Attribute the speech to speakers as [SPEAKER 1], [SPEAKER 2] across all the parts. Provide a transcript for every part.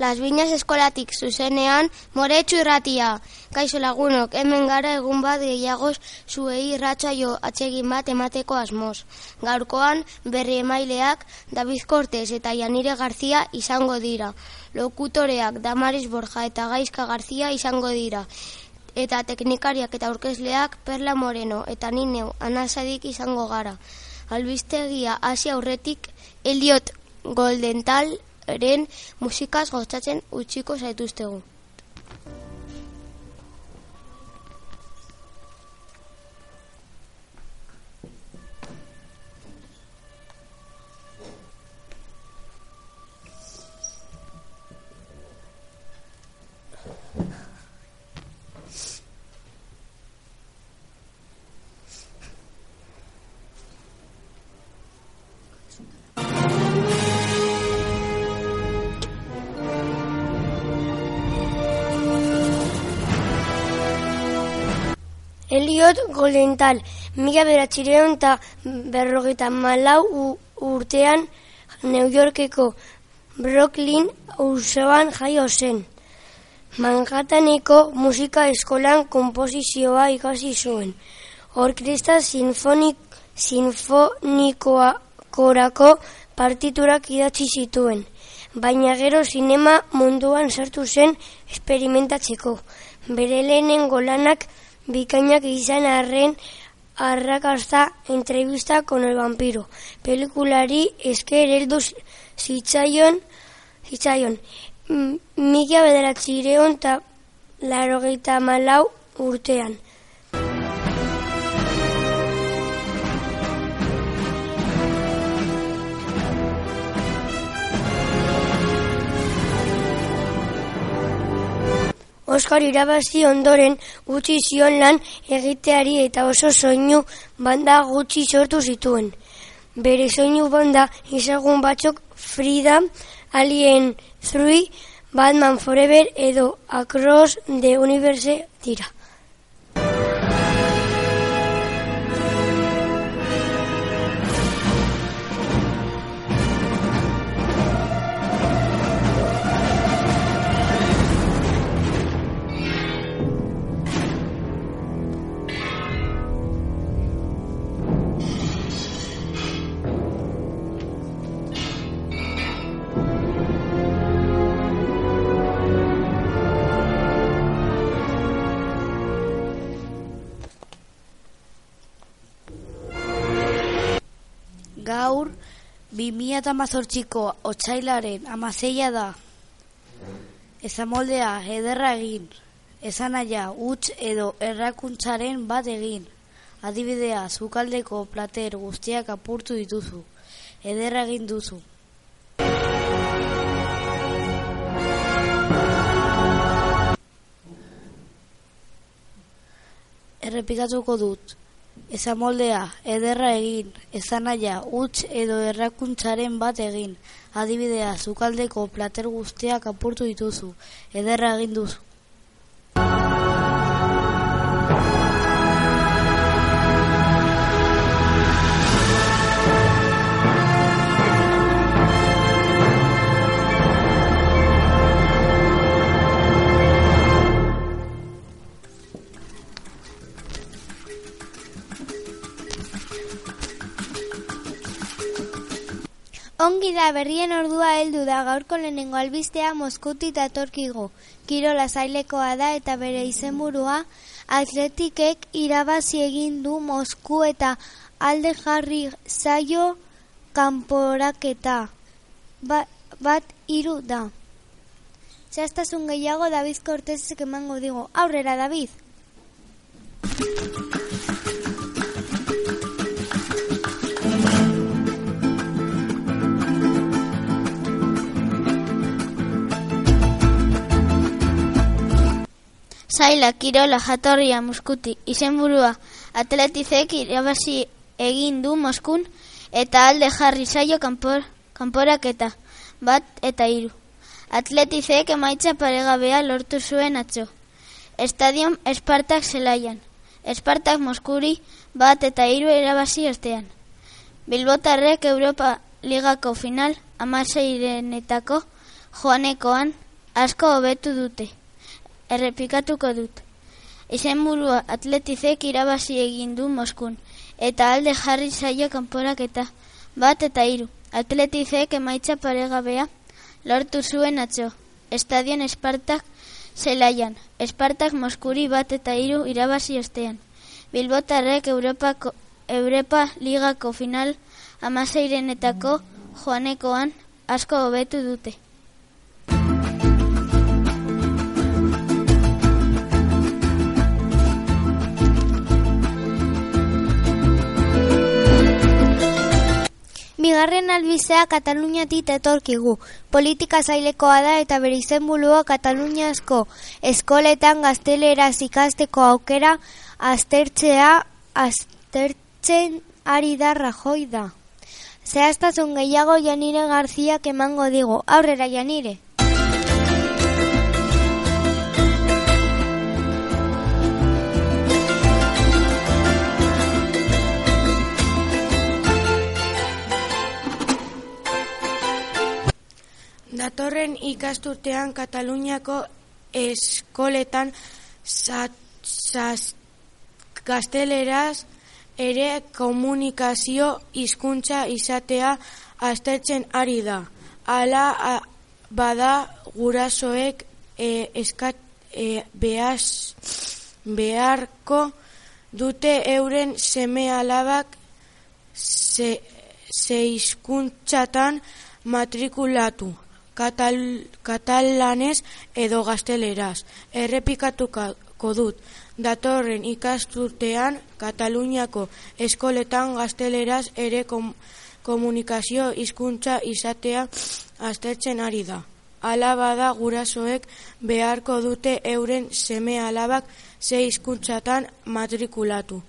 [SPEAKER 1] Las Viñas eskolatik zuzenean, moretsu irratia. Kaixo lagunok, hemen gara egun bat gehiagoz zuei irratxa jo atsegin bat emateko asmoz. Gaurkoan, berri emaileak, David Cortez eta Janire Garzia izango dira. Lokutoreak Damaris Borja eta Gaizka Garzia izango dira. Eta teknikariak eta aurkezleak Perla Moreno eta Nineu Anasadik izango gara. Albistegia hasi aurretik Eliot Goldental ren musikaz gozatzen utxiko zaituztegu. Eliot Goldental, mila beratxireon eta berrogeita malau urtean New Yorkeko Brooklyn usoan jaio zen. Manhattaneko musika eskolan komposizioa ikasi zuen. Orkesta sinfonik, sinfonikoa korako partiturak idatzi zituen. Baina gero sinema munduan sartu zen esperimentatzeko. Bere lehenen golanak bikainak izan arren arrakasta entrevista con el vampiro. Pelikulari esker heldu zitzaion, zitzaion. Mila bederatzireon eta larogeita malau urtean. Oskar irabazi ondoren gutxi zion lan egiteari eta oso soinu banda gutxi sortu zituen. Bere soinu banda izagun batzuk Frida, Alien 3, Batman Forever edo Across the Universe dira.
[SPEAKER 2] 2018ko otsailaren amazeia da. Ezamoldea ederra egin, esanaia huts edo errakuntzaren bat egin. Adibidea, zukaldeko plater guztiak apurtu dituzu. Ederra egin duzu. Errepikatuko dut. Ezamoldea, ederra egin, ezanaia, huts edo errakuntzaren bat egin. Adibidea, zukaldeko plater guztiak apurtu dituzu. Ederra egin duzu.
[SPEAKER 3] Ongi da berrien ordua heldu da gaurko lehenengo albistea Moskuti datorkigu. Kirola zailekoa da eta bere izenburua atletikek irabazi egin du Mosku eta alde jarri zaio kanporaketa. Ba, bat hiru da. Zehaztasun gehiago David Cortezek emango digo. Aurrera, David!
[SPEAKER 4] Zaila, Kirola, Jatorria, Muskuti, izenburua, atletizek irabazi egin du Moskun, eta alde jarri zaio kanpor, kanporaketa, bat eta hiru. Atletizek emaitza paregabea lortu zuen atzo. Estadion Espartak zelaian. Espartak Moskuri bat eta hiru irabazi ostean. Bilbotarrek Europa Ligako final amaseirenetako joanekoan asko hobetu dute. Errepikatuko dut. Izen burua atletizek irabazi egin du Moskun, eta alde jarri zaio kanporak eta bat eta hiru. Atletizek emaitza paregabea lortu zuen atzo. Estadion Espartak zelaian. Espartak Moskuri bat eta hiru irabazi ostean. Bilbotarrek Europako, Europa Ligako final amaseirenetako joanekoan asko hobetu dute.
[SPEAKER 3] Bigarren albizea Kataluniatik etorkigu. Politika zailekoa da eta bere izenbulua Kataluniasko eskoletan gazteleraz ikasteko aukera aztertzea aztertzen ari da Rajoi da. Zehaztasun gehiago Janire Garziak emango digu. Aurrera Janire.
[SPEAKER 5] Datorren ikasturtean Kataluniako eskoletan zat, zaz, gazteleraz ere komunikazio hizkuntza izatea aztertzen ari da. Hala bada gurasoek e, eskat, e, behaz, beharko dute euren seme alabak ze, ze matrikulatu katal, katalanez edo gazteleraz. Errepikatuko dut, datorren ikasturtean Kataluniako eskoletan gazteleraz ere kom, komunikazio hizkuntza izatea aztertzen ari da. Alaba da gurasoek beharko dute euren seme alabak ze hizkuntzatan matrikulatu.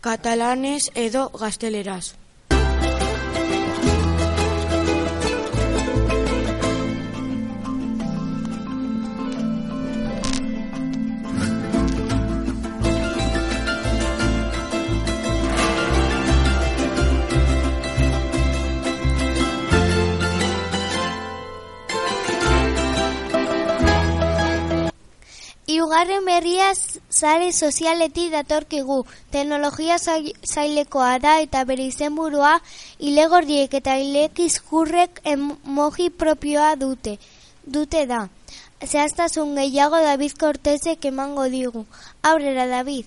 [SPEAKER 5] Katalanez edo gazteleraz.
[SPEAKER 3] Iugarren berria zare sozialetik datorkigu. Teknologia zailekoa da eta bere izenburua ilegorriek eta ilekizkurrek emoji propioa dute. Dute da. Zehaztasun gehiago David Cortezek emango digu. Aurrera, David.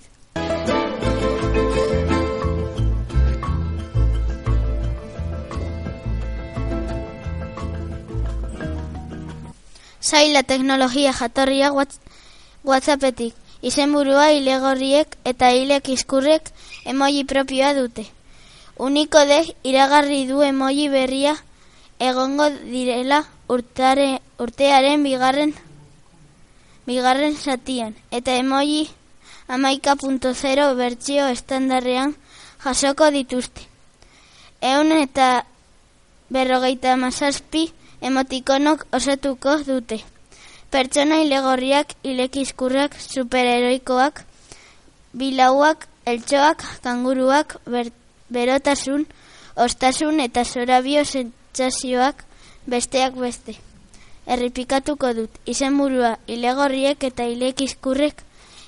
[SPEAKER 4] Zaila teknologia jatorria WhatsAppetik. Izenburua ilegorriek eta hilek izkurrek emoji propioa dute. Uniko de iragarri du emoji berria egongo direla urtare, urtearen bigarren bigarren satian. Eta emoji amaika punto zero bertxio estandarrean jasoko dituzte. Eun eta berrogeita mazazpi emotikonok osatuko dute. Pertsona ilegorriak, ilekizkurrak, superheroikoak, bilauak, eltsoak, kanguruak, ber, berotasun, ostasun eta zorabio sentsazioak besteak beste. Erripikatuko dut, izenburua ilegorriek eta ilekizkurrek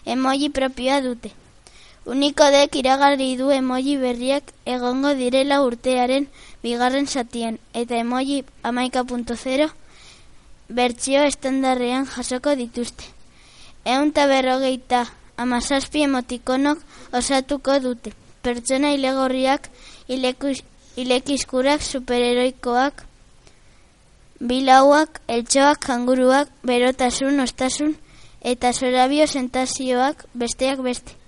[SPEAKER 4] emoji propioa dute. Uniko dek iragarri du emoji berriak egongo direla urtearen bigarren satian, eta emoji amaika bertsio estandarrean jasoko dituzte. Eun berrogeita amazazpi emotikonok osatuko dute. Pertsona ilegorriak, ilekizkurak, superheroikoak, bilauak, eltsoak, kanguruak, berotasun, ostasun, eta zorabio sentazioak besteak beste.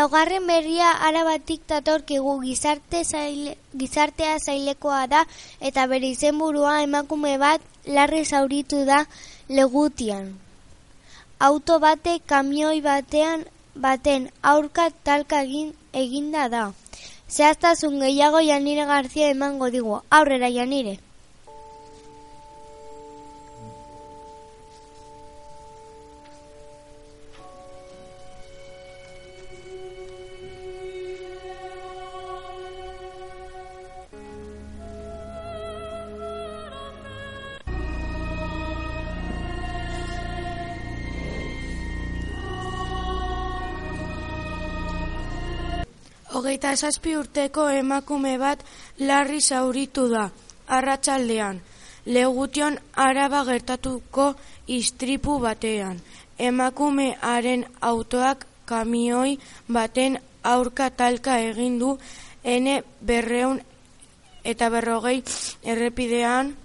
[SPEAKER 3] Laugarren berria arabatik datorkigu gizarte zaile, gizartea zailekoa da eta bere izenburua emakume bat larri zauritu da legutian. Auto bate kamioi batean baten aurka talka egin eginda da. Zehaztasun gehiago Janire Garzia emango digu. Aurrera Janire.
[SPEAKER 5] Hogeita zazpi urteko emakume bat larri zauritu da, arratsaldean. Legution araba gertatuko istripu batean. Emakumearen autoak kamioi baten aurka talka egin du ene berreun eta berrogei errepidean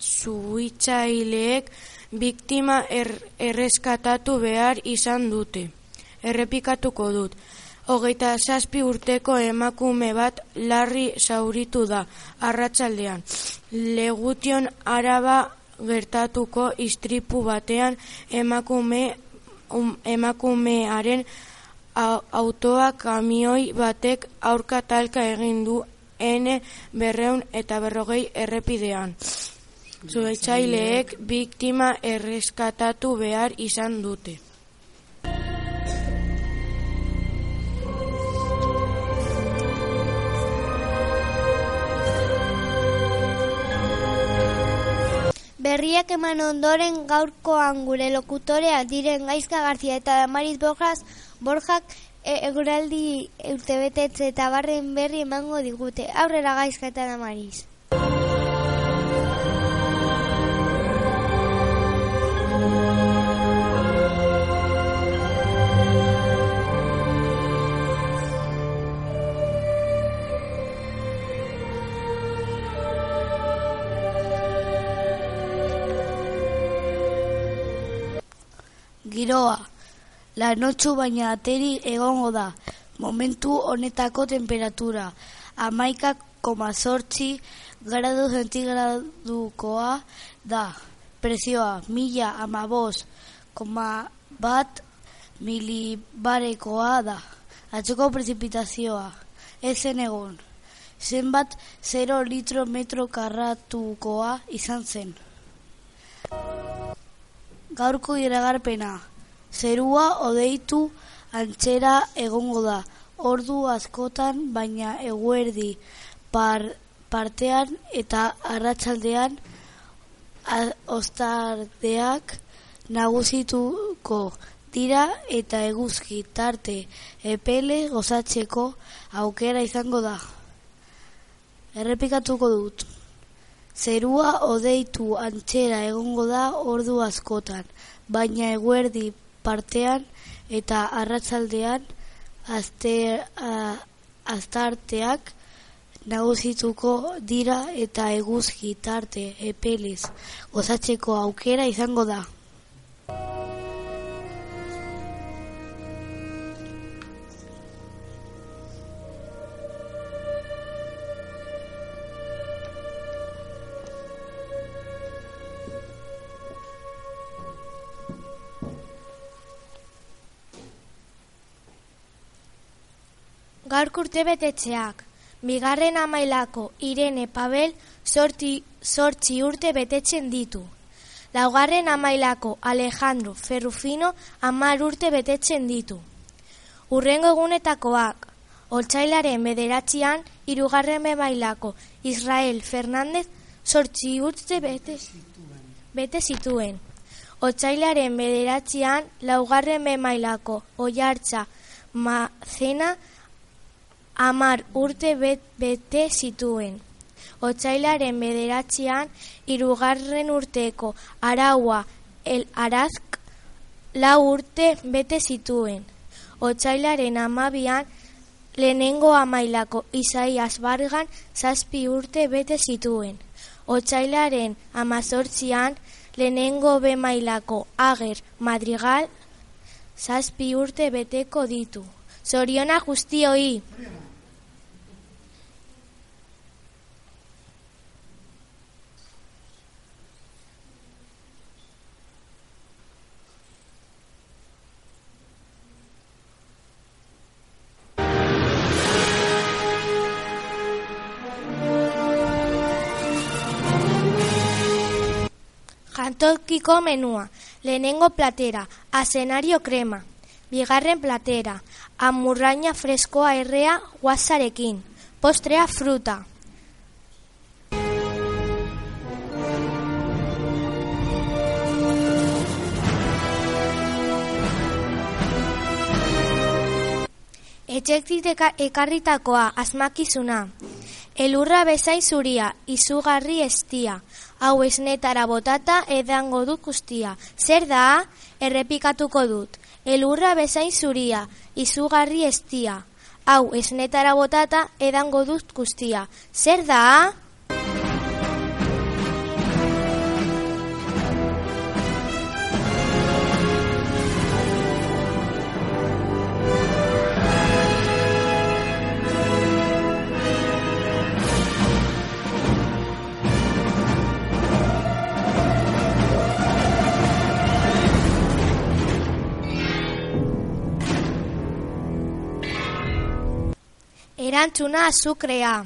[SPEAKER 5] zuitzaileek biktima er, erreskatatu behar izan dute. Errepikatuko dut. Hogeita zazpi urteko emakume bat larri zauritu da arratsaldean. Legution araba gertatuko istripu batean emakume um, emakumearen autoa kamioi batek aurka talka egin du ene berreun eta berrogei errepidean. Zuetxaileek biktima erreskatatu behar izan dute.
[SPEAKER 3] Berriak eman ondoren gaurkoan gure lokutorea diren Gaizka Garzia eta Damaris Borjas Borjak e, eguraldi urtebetetze eta barren berri emango digute. Aurrera Gaizka eta Damaris.
[SPEAKER 2] Giroa, lanotxu baina ateri egongo da. Momentu honetako temperatura, amaika koma sortzi gradu zentigradukoa da. Prezioa, mila amabos koma bat milibarekoa da. Atxoko prezipitazioa, ezen egon. Zenbat 0 litro metro karratukoa izan zen gaurko iragarpena. Zerua odeitu antxera egongo da. Ordu askotan baina eguerdi par, partean eta arratsaldean ostardeak nagusituko dira eta eguzki tarte epele gozatzeko aukera izango da. Errepikatuko dut. Zerua odeitu antxera egongo da ordu askotan, baina eguerdi partean eta arratsaldean astarteak nagusituko dira eta eguzki tarte epeliz gozatzeko aukera izango da.
[SPEAKER 6] Gaur kurte betetxeak, bigarren amailako Irene Pabel sorti, sortzi urte betetzen ditu. Laugarren amailako Alejandro Ferrufino amar urte betetzen ditu. Urrengo egunetakoak, Oltsailaren bederatzean irugarren bemailako Israel Fernandez sortzi urte bete, bete zituen. Otsailaren bederatzean laugarren bemailako Oiartza Macena amar urte bet, bete zituen. Otsailaren bederatzean, irugarren urteko araua el arazk lau urte bete zituen. Otsailaren amabian, lehenengo amailako izai asbargan zazpi urte bete zituen. Otsailaren amazortzian, lehenengo bemailako ager madrigal zazpi urte beteko ditu. Zoriona guztioi! Jantokiko menua, lehenengo platera, azenario krema, bigarren platera, amurraina freskoa errea guazarekin, postrea fruta. etxektit eka- ekarritakoa, asmakizuna. Elurra bezain zuria, izugarri estia. Hau esnetara botata edango dut guztia. Zer da? Errepikatuko dut. Elurra bezain zuria, izugarri estia. Hau esnetara botata edango dut guztia. Zer da? Erantzuna azukrea.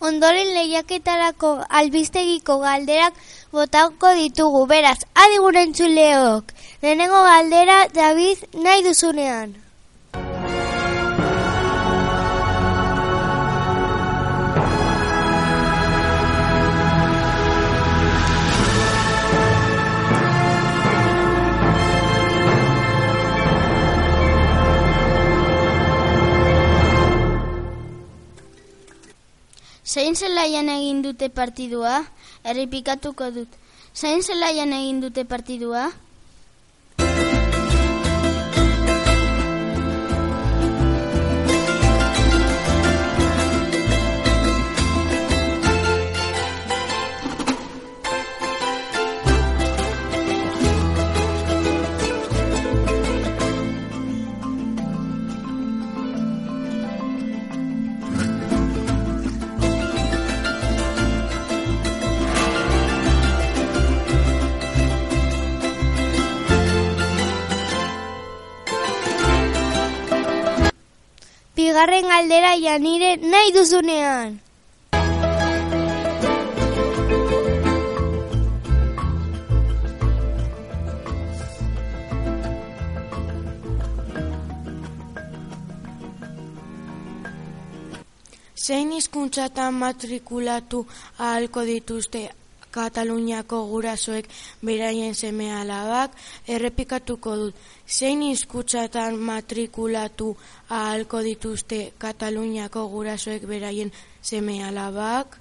[SPEAKER 3] Ondoren lehiaketarako albistegiko galderak botauko ditugu, beraz, adigun entzuleok. Lehenengo galdera, David, nahi duzunean.
[SPEAKER 4] Zein zelaian egin dute partidua? Errepikatuko dut. Zein zelaian egin dute partidua?
[SPEAKER 3] Bigarren galdera janire nahi duzunean.
[SPEAKER 5] Zein hizkuntzatan matrikulatu ahalko dituzte Kataluniako gurasoek beraien seme alabak, errepikatuko dut. Zein hizkuntzatan matrikulatu ahalko dituzte Kataluniako gurasoek beraien seme alabak?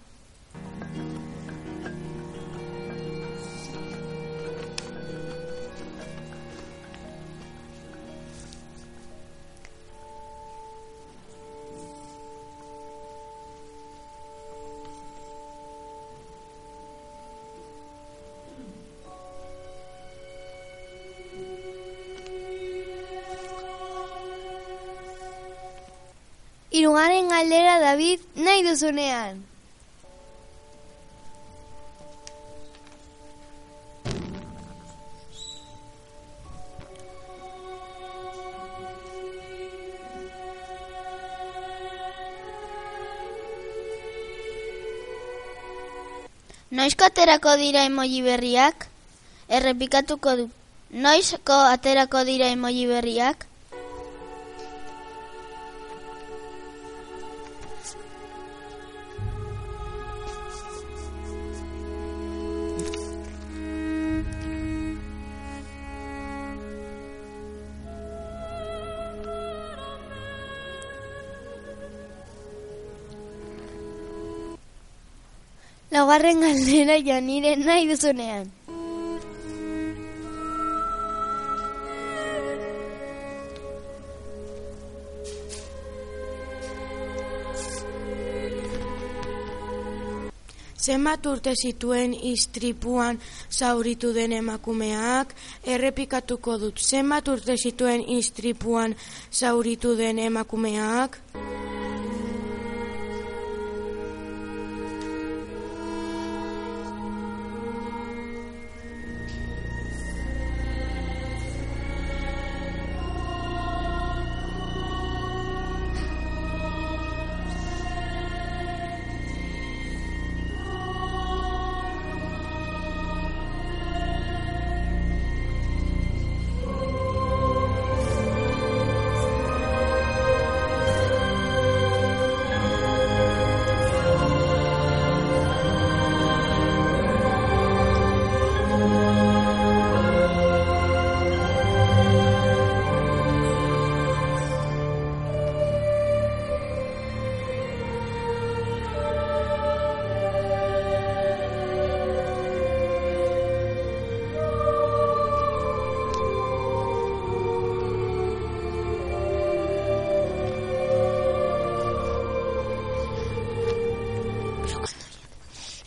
[SPEAKER 3] Hirugarren galdera David nahi duzunean.
[SPEAKER 4] Noizko aterako dira emoji berriak? Errepikatuko du. Noizko aterako dira emoji berriak?
[SPEAKER 3] Laugarren galdera janire nahi duzunean.
[SPEAKER 5] Zenbat urte zituen istripuan zauritu den emakumeak, errepikatuko dut. Zenbat urte zituen istripuan zauritu den emakumeak?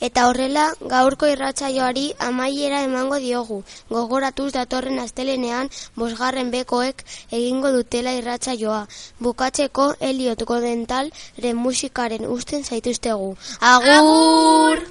[SPEAKER 7] Eta horrela, gaurko irratsaioari amaiera emango diogu. Gogoratuz datorren astelenean, bosgarren bekoek egingo dutela irratsaioa. Bukatzeko Eliot Godental musikaren usten zaituztegu. Agur!